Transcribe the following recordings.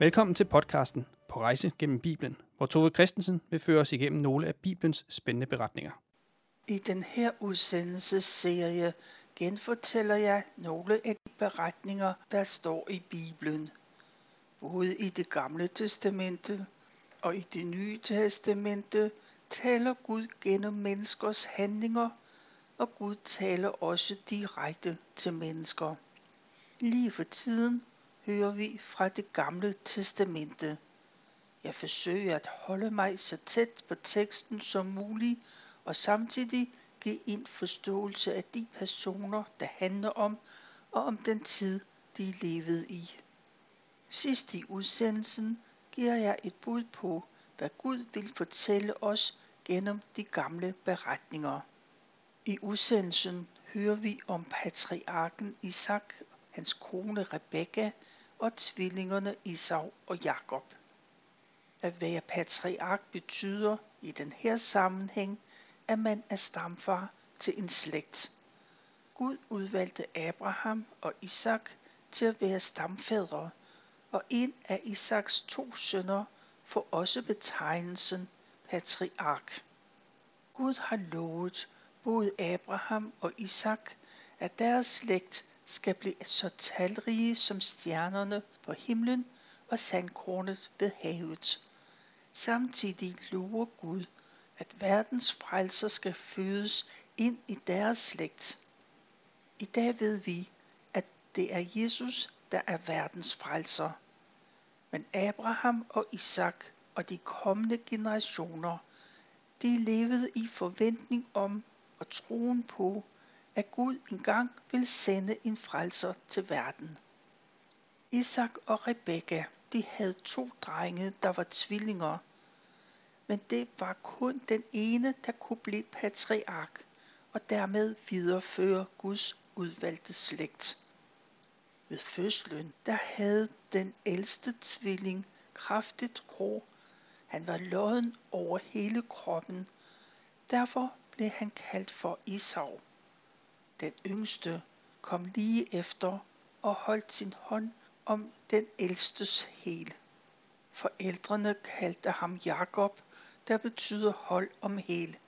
Velkommen til podcasten På rejse gennem Bibelen, hvor Tove Christensen vil føre os igennem nogle af Bibelens spændende beretninger. I den her udsendelsesserie genfortæller jeg nogle af de beretninger, der står i Bibelen. Både i det gamle testamente og i det nye testamente taler Gud gennem menneskers handlinger, og Gud taler også direkte til mennesker. Lige for tiden hører vi fra det gamle testamente. Jeg forsøger at holde mig så tæt på teksten som muligt, og samtidig give en forståelse af de personer, det handler om, og om den tid, de levede i. Sidst i udsendelsen giver jeg et bud på, hvad Gud vil fortælle os gennem de gamle beretninger. I udsendelsen hører vi om patriarken Isak, hans kone Rebekka og tvillingerne Isau og Jakob. At være patriark betyder i den her sammenhæng, at man er stamfar til en slægt. Gud udvalgte Abraham og Isak til at være stamfædre, og en af Isaks to sønner får også betegnelsen patriark. Gud har lovet både Abraham og Isak, at deres slægt skal blive så talrige som stjernerne på himlen og sandkornet ved havet. Samtidig lover Gud, at verdens frelser skal fødes ind i deres slægt. I dag ved vi, at det er Jesus, der er verdens frelser. Men Abraham og Isak og de kommende generationer, de levede i forventning om og troen på, at Gud engang vil sende en frelser til verden. Isak og Rebekka, de havde to drenge, der var tvillinger, men det var kun den ene, der kunne blive patriark og dermed videreføre Guds udvalgte slægt. Ved fødslen, der havde den ældste tvilling kraftigt hår. Han var lodden over hele kroppen. Derfor blev han kaldt for Isau. Den yngste kom lige efter og holdt sin hånd om den ældstes hæl. Forældrene kaldte ham Jakob, der betyder hold om hæl.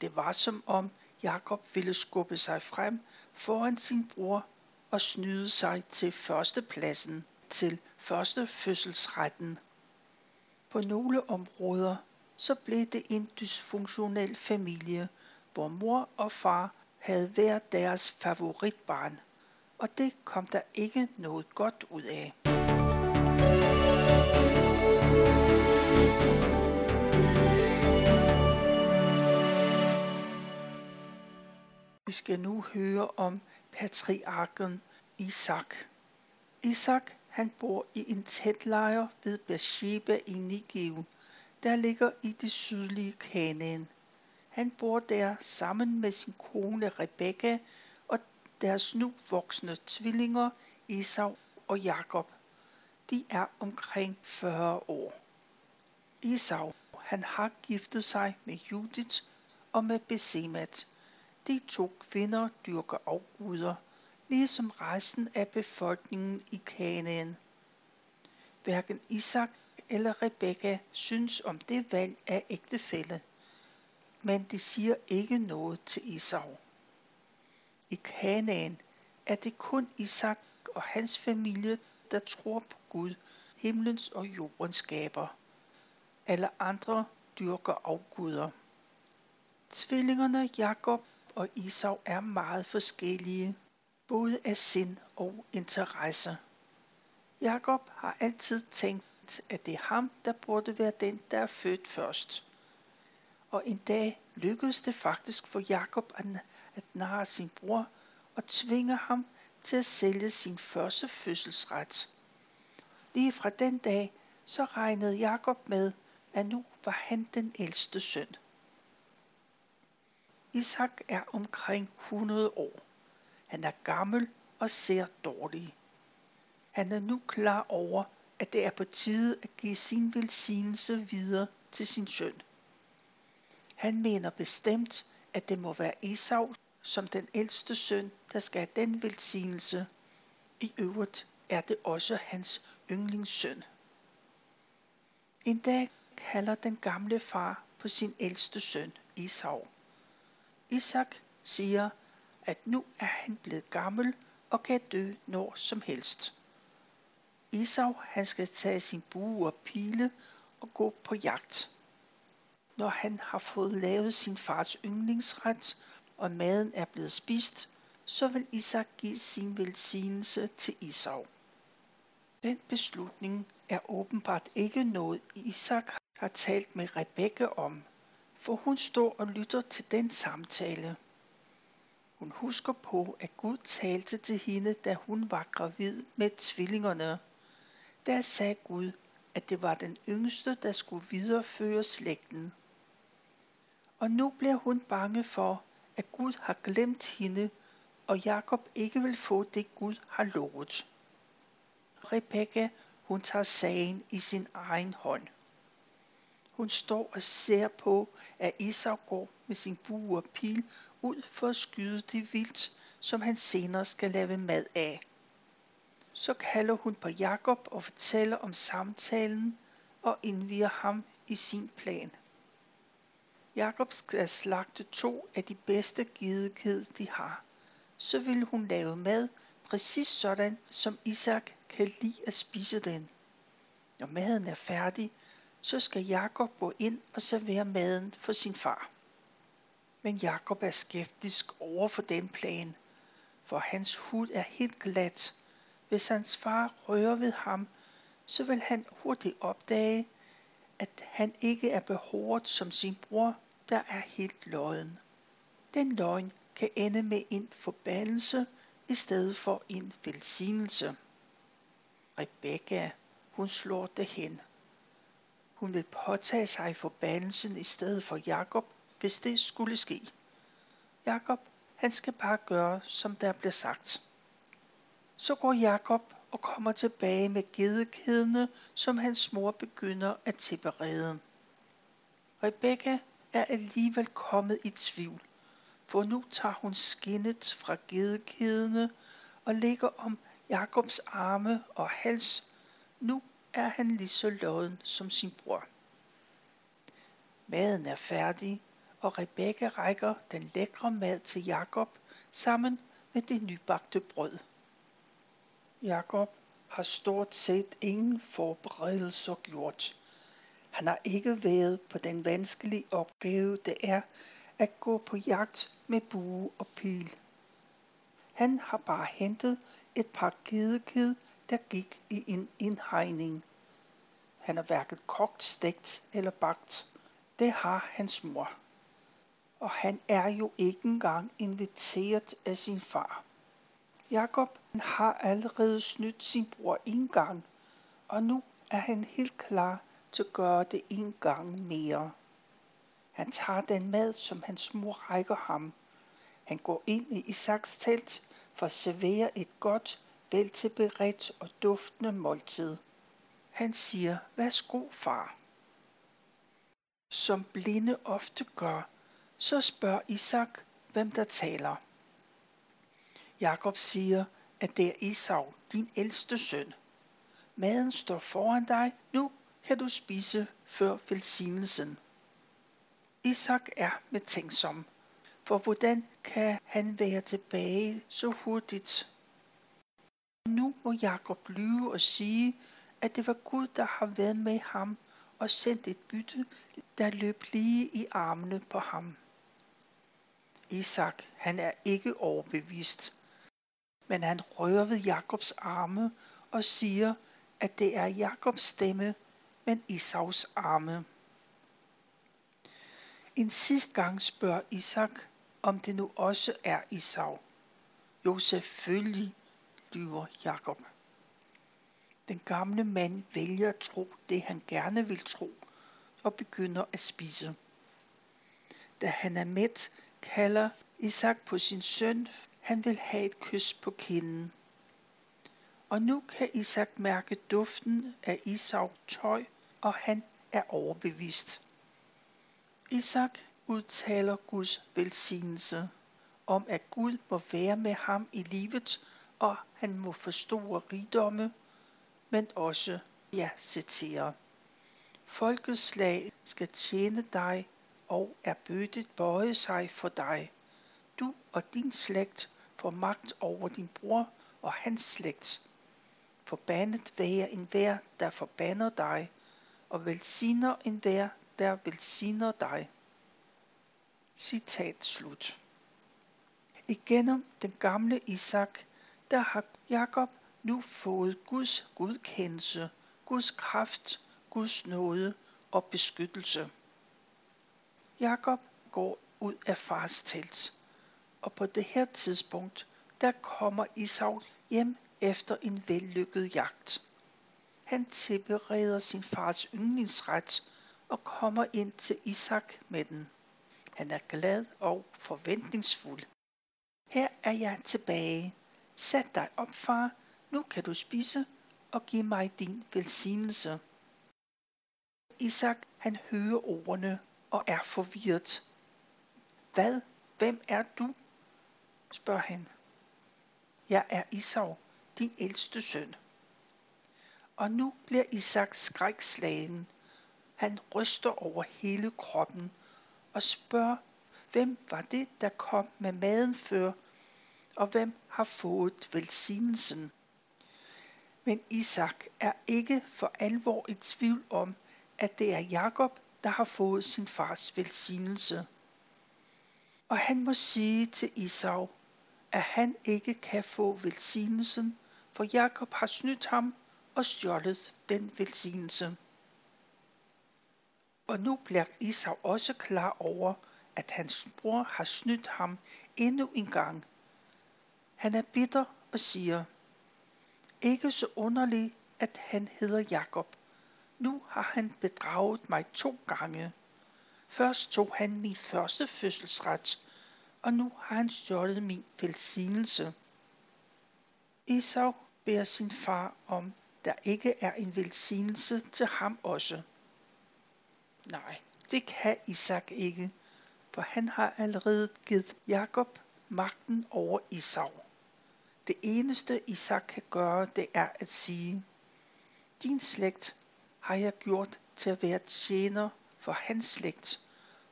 Det var som om Jakob ville skubbe sig frem foran sin bror og snyde sig til førstepladsen, til første fødselsretten. På nogle områder så blev det en dysfunktionel familie, hvor mor og far havde hver deres favoritbarn, og det kom der ikke noget godt ud af. Vi skal nu høre om patriarken Isak. Isak han bor i en tætlejr ved Beersheba i Negev, der ligger i det sydlige Kanaan. Han bor der sammen med sin kone Rebekka og deres nu voksne tvillinger Esau og Jakob. De er omkring 40 år. Esau, han har giftet sig med Judith og med Besemat. De to kvinder dyrker afguder, ligesom resten af befolkningen i Kanaan. Hverken Isak eller Rebekka synes om det valg af ægtefælle men det siger ikke noget til Isau. I Kanaan er det kun Isak og hans familie, der tror på Gud, himlens og jordens skaber. Alle andre dyrker afguder. Tvillingerne Jakob og Isau er meget forskellige, både af sind og interesse. Jakob har altid tænkt, at det er ham, der burde være den, der er født først og en dag lykkedes det faktisk for Jakob at narre sin bror og tvinge ham til at sælge sin første fødselsret. Lige fra den dag så regnede Jakob med, at nu var han den ældste søn. Isak er omkring 100 år. Han er gammel og ser dårlig. Han er nu klar over, at det er på tide at give sin velsignelse videre til sin søn. Han mener bestemt, at det må være Esau som den ældste søn, der skal have den velsignelse. I øvrigt er det også hans yndlingssøn. En dag kalder den gamle far på sin ældste søn, Isau. Isak siger, at nu er han blevet gammel og kan dø når som helst. Isau han skal tage sin bue og pile og gå på jagt. Når han har fået lavet sin fars yndlingsret, og maden er blevet spist, så vil Isak give sin velsignelse til Isau. Den beslutning er åbenbart ikke noget, Isak har talt med Rebekke om, for hun står og lytter til den samtale. Hun husker på, at Gud talte til hende, da hun var gravid med tvillingerne. Der sagde Gud, at det var den yngste, der skulle videreføre slægten. Og nu bliver hun bange for, at Gud har glemt hende, og Jakob ikke vil få det Gud har lovet. Rebekka, hun tager sagen i sin egen hånd. Hun står og ser på, at Esau går med sin bue og pil ud for at skyde det vildt, som han senere skal lave mad af. Så kalder hun på Jakob og fortæller om samtalen og indviger ham i sin plan. Jakob skal slagte to af de bedste gedekid, de har. Så vil hun lave mad præcis sådan, som Isak kan lide at spise den. Når maden er færdig, så skal Jakob gå ind og servere maden for sin far. Men Jakob er skeptisk over for den plan, for hans hud er helt glat. Hvis hans far rører ved ham, så vil han hurtigt opdage, at han ikke er behåret som sin bror, der er helt løgn. Den løgn kan ende med en forbandelse i stedet for en velsignelse. Rebekka, hun slår det hen. Hun vil påtage sig forbandelsen i stedet for Jakob, hvis det skulle ske. Jakob, han skal bare gøre, som der bliver sagt. Så går Jakob og kommer tilbage med gedekædene, som hans mor begynder at tilberede. Rebekka er alligevel kommet i tvivl, for nu tager hun skinnet fra gedekædene og ligger om Jakobs arme og hals. Nu er han lige så lodden som sin bror. Maden er færdig, og Rebekka rækker den lækre mad til Jakob sammen med det nybagte brød. Jakob har stort set ingen forberedelser gjort. Han har ikke været på den vanskelige opgave, det er at gå på jagt med bue og pil. Han har bare hentet et par gedekid, der gik i en indhegning. Han har hverken kogt, stegt eller bagt. Det har hans mor. Og han er jo ikke engang inviteret af sin far. Jakob har allerede snydt sin bror en gang, og nu er han helt klar til at gøre det en gang mere. Han tager den mad, som hans mor rækker ham. Han går ind i Isaks telt for at servere et godt, veltilberedt og duftende måltid. Han siger, værsgo far. Som blinde ofte gør, så spørger Isak, hvem der taler. Jakob siger, at det er Esau, din ældste søn. Maden står foran dig, nu kan du spise før velsignelsen. Isak er betænksom, for hvordan kan han være tilbage så hurtigt? Nu må Jakob lyve og sige, at det var Gud, der har været med ham og sendt et bytte, der løb lige i armene på ham. Isak, han er ikke overbevist, men han rører ved Jakobs arme og siger, at det er Jakobs stemme, men Isaus arme. En sidste gang spørger Isak, om det nu også er Isau. Jo, selvfølgelig, lyver Jakob. Den gamle mand vælger at tro det, han gerne vil tro, og begynder at spise. Da han er mæt, kalder Isak på sin søn. Han vil have et kys på kinden. Og nu kan Isak mærke duften af Isau tøj, og han er overbevist. Isak udtaler Guds velsignelse om, at Gud må være med ham i livet, og han må forstå rigdomme, men også, ja, citerer, folkeslag skal tjene dig, og er bødet bøje sig for dig. Du og din slægt får magt over din bror og hans slægt. Forbandet være enhver, der forbander dig, og velsigner enhver, der velsigner dig. Citat slut. Igennem den gamle Isak, der har Jakob nu fået Guds godkendelse, Guds kraft, Guds nåde og beskyttelse. Jakob går ud af fars telt, og på det her tidspunkt, der kommer Isau hjem efter en vellykket jagt. Han tilbereder sin fars yndlingsret og kommer ind til Isak med den. Han er glad og forventningsfuld. Her er jeg tilbage. Sæt dig op, far. Nu kan du spise og give mig din velsignelse. Isak, han hører ordene og er forvirret. Hvad? Hvem er du? spørger han. Jeg er Isau, din ældste søn. Og nu bliver Isak skrækslagen. Han ryster over hele kroppen og spørger, hvem var det, der kom med maden før, og hvem har fået velsignelsen. Men Isak er ikke for alvor i tvivl om, at det er Jakob, der har fået sin fars velsignelse. Og han må sige til Isau, at han ikke kan få velsignelsen, for Jakob har snydt ham og stjålet den velsignelse. Og nu bliver Isau også klar over, at hans bror har snydt ham endnu en gang. Han er bitter og siger, ikke så underligt, at han hedder Jakob. Nu har han bedraget mig to gange. Først tog han min første fødselsret, og nu har han stjålet min velsignelse. Esau beder sin far om, der ikke er en velsignelse til ham også. Nej, det kan Isak ikke, for han har allerede givet Jakob magten over Isau. Det eneste Isak kan gøre, det er at sige, din slægt har jeg gjort til at være tjener for hans slægt,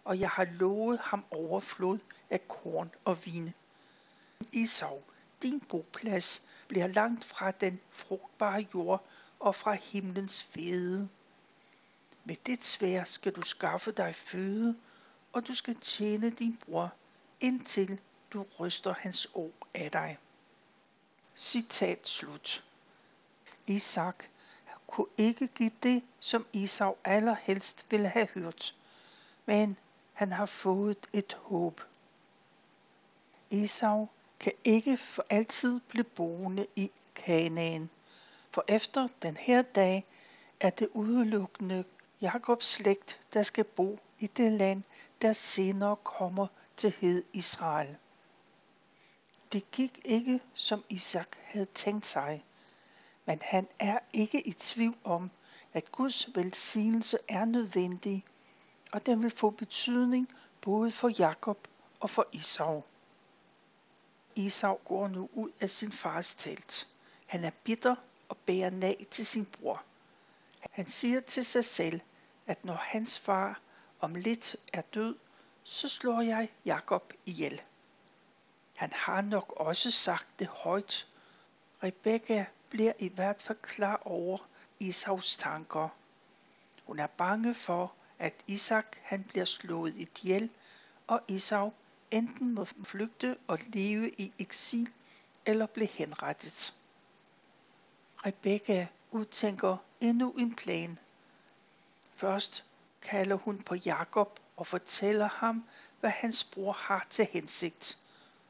og jeg har lovet ham overflod af korn og vin. Isau, din boplads bliver langt fra den frugtbare jord og fra himlens fede. Med det svær skal du skaffe dig føde, og du skal tjene din bror, indtil du ryster hans år af dig. Citat slut. Isak kunne ikke give det, som Isau allerhelst ville have hørt, men han har fået et håb. Esau kan ikke for altid blive boende i Kanaan, for efter den her dag er det udelukkende Jakobs slægt, der skal bo i det land, der senere kommer til hed Israel. Det gik ikke, som Isak havde tænkt sig, men han er ikke i tvivl om, at Guds velsignelse er nødvendig, og den vil få betydning både for Jakob og for Isau. Isau går nu ud af sin fars telt. Han er bitter og bærer nag til sin bror. Han siger til sig selv, at når hans far om lidt er død, så slår jeg Jakob ihjel. Han har nok også sagt det højt. Rebekka bliver i hvert fald klar over Isaus tanker. Hun er bange for, at Isak han bliver slået ihjel, og Isau enten må flygte og leve i eksil eller blive henrettet. Rebekka udtænker endnu en plan. Først kalder hun på Jakob og fortæller ham, hvad hans bror har til hensigt.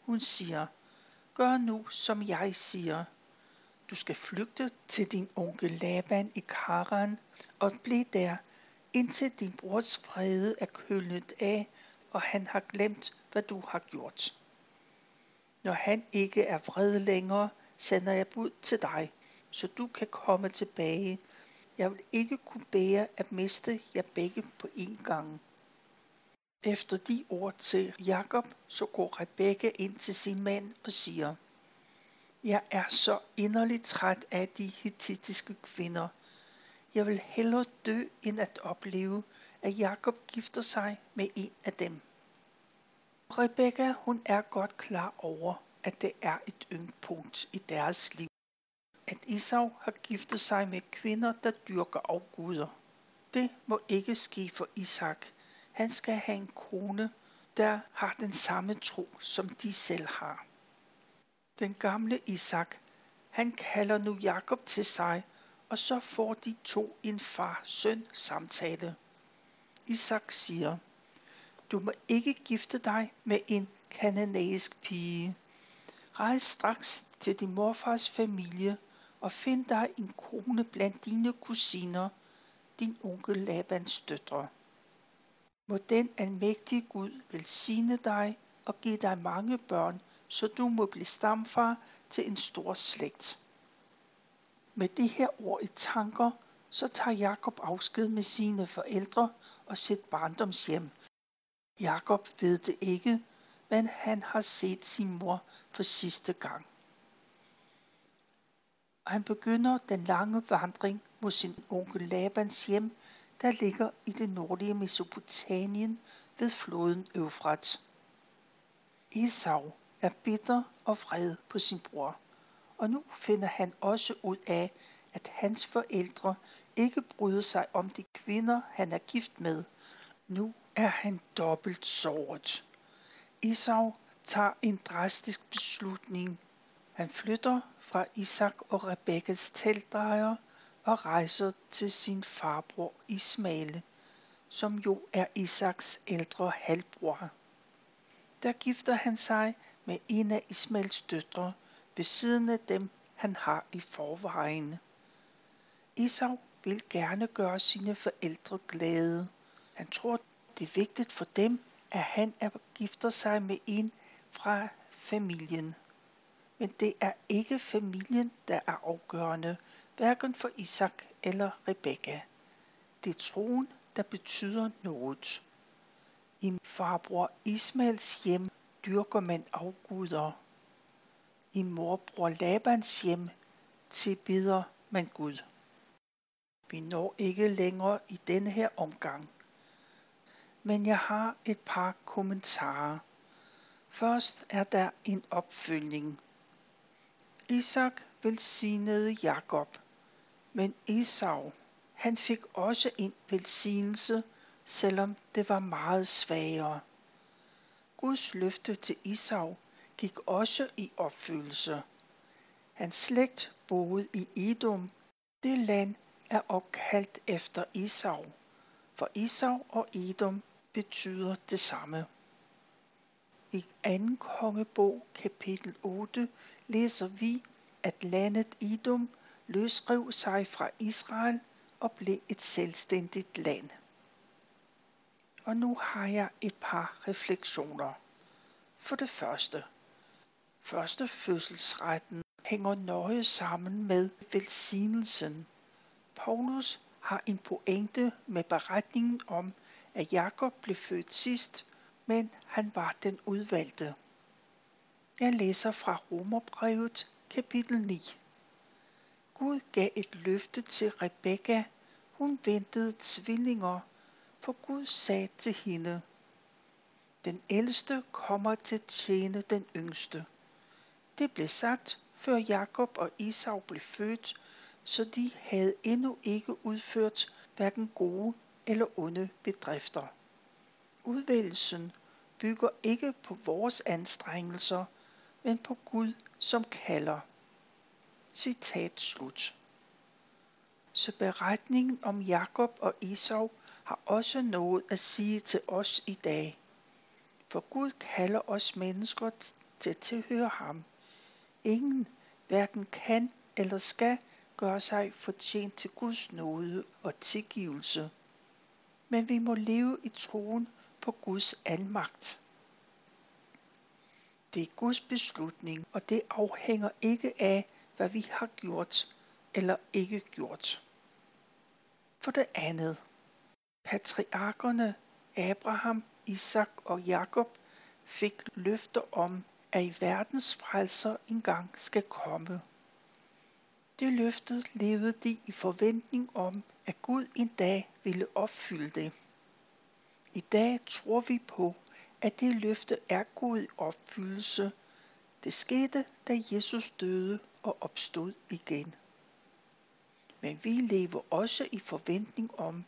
Hun siger, gør nu som jeg siger. Du skal flygte til din onkel Laban i Karan og blive der, indtil din brors vrede er kølnet af, og han har glemt, hvad du har gjort. Når han ikke er vred længere, sender jeg bud til dig, så du kan komme tilbage. Jeg vil ikke kunne bære at miste jer begge på én gang. Efter de ord til Jakob, så går Rebekka ind til sin mand og siger, Jeg er så inderligt træt af de hittitiske kvinder. Jeg vil hellere dø, end at opleve, at Jakob gifter sig med en af dem. Rebecca, hun er godt klar over, at det er et yndpunkt i deres liv. At Isau har giftet sig med kvinder, der dyrker afguder. Det må ikke ske for Isak. Han skal have en kone, der har den samme tro, som de selv har. Den gamle Isak, han kalder nu Jakob til sig, og så får de to en far-søn samtale. Isak siger, du må ikke gifte dig med en kananæisk pige. Rejs straks til din morfars familie og find dig en kone blandt dine kusiner, din onkel Labans døtre. Må den almægtige Gud velsigne dig og give dig mange børn, så du må blive stamfar til en stor slægt. Med de her ord i tanker, så tager Jakob afsked med sine forældre og sit barndomshjem. Jakob ved det ikke, men han har set sin mor for sidste gang. Og han begynder den lange vandring mod sin onkel Labans hjem, der ligger i det nordlige Mesopotamien ved floden Eufrat. Esau er bitter og vred på sin bror, og nu finder han også ud af, at hans forældre ikke bryder sig om de kvinder, han er gift med. Nu er han dobbelt såret. Esau tager en drastisk beslutning. Han flytter fra Isak og Rebekkas teltdrejer og rejser til sin farbror Ismail, som jo er Isaks ældre halvbror. Der gifter han sig med en af Ismails døtre ved siden af dem, han har i forvejen. Esau vil gerne gøre sine forældre glade. Han tror, det er vigtigt for dem, at han er gifter sig med en fra familien. Men det er ikke familien, der er afgørende, hverken for Isak eller Rebekka. Det er troen, der betyder noget. I farbror Ismaels hjem dyrker man afguder. I morbror Labans hjem tilbeder man Gud. Vi når ikke længere i denne her omgang. Men jeg har et par kommentarer. Først er der en opfølgning. Isak velsignede Jakob, men Esau, han fik også en velsignelse, selvom det var meget svagere. Guds løfte til Esau gik også i opfyldelse. Hans slægt boede i Edom, det land er opkaldt efter Esau, for Esau og Edom betyder det samme. I 2. kongebog kapitel 8 læser vi, at landet Edom løsrev sig fra Israel og blev et selvstændigt land. Og nu har jeg et par refleksioner. For det første. Første fødselsretten hænger nøje sammen med velsignelsen. Paulus har en pointe med beretningen om, at Jakob blev født sidst, men han var den udvalgte. Jeg læser fra Romerbrevet kapitel 9. Gud gav et løfte til Rebekka. Hun ventede tvillinger, for Gud sagde til hende, den ældste kommer til at tjene den yngste. Det blev sagt, før Jakob og Isau blev født, så de havde endnu ikke udført hverken gode eller onde bedrifter. Udvælgelsen bygger ikke på vores anstrengelser, men på Gud, som kalder. Citat slut. Så beretningen om Jakob og Esau har også noget at sige til os i dag. For Gud kalder os mennesker til at tilhøre ham. Ingen hverken kan eller skal gøre sig fortjent til Guds nåde og tilgivelse. Men vi må leve i troen på Guds almagt. Det er Guds beslutning, og det afhænger ikke af, hvad vi har gjort eller ikke gjort. For det andet, patriarkerne Abraham, Isak og Jakob fik løfter om, at i verdens frelser engang skal komme. Det løftet levede de i forventning om, at Gud en dag ville opfylde det. I dag tror vi på, at det løfte er Gud i opfyldelse. Det skete, da Jesus døde og opstod igen. Men vi lever også i forventning om,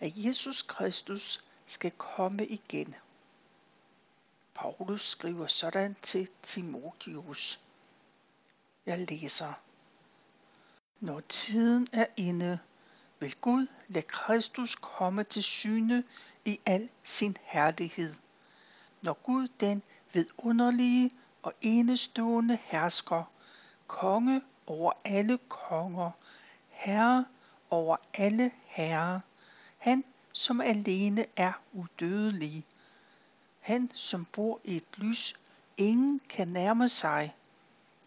at Jesus Kristus skal komme igen. Paulus skriver sådan til Timotheus. Jeg læser. Når tiden er inde, vil Gud lade Kristus komme til syne i al sin herlighed. Når Gud den vidunderlige og enestående hersker, konge over alle konger, herre over alle herrer, han som alene er udødelig, han som bor i et lys, ingen kan nærme sig,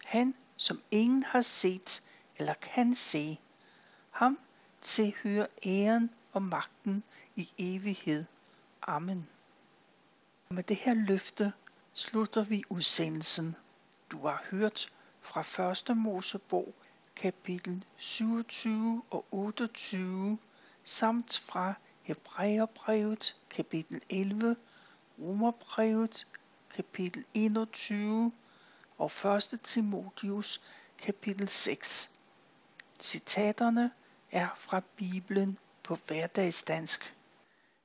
han som ingen har set eller kan se, ham tilhører æren og magten i evighed. Amen. Med det her løfte slutter vi udsendelsen. Du har hørt fra 1. Mosebog kapitel 27 og 28 samt fra Hebræerbrevet kapitel 11, Romerbrevet kapitel 21 og 1. Timotius kapitel 6. Citaterne er fra Bibelen på hverdagsdansk.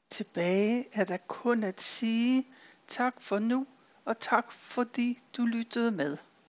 Tilbage er der kun at sige tak for nu, og tak fordi du lyttede med.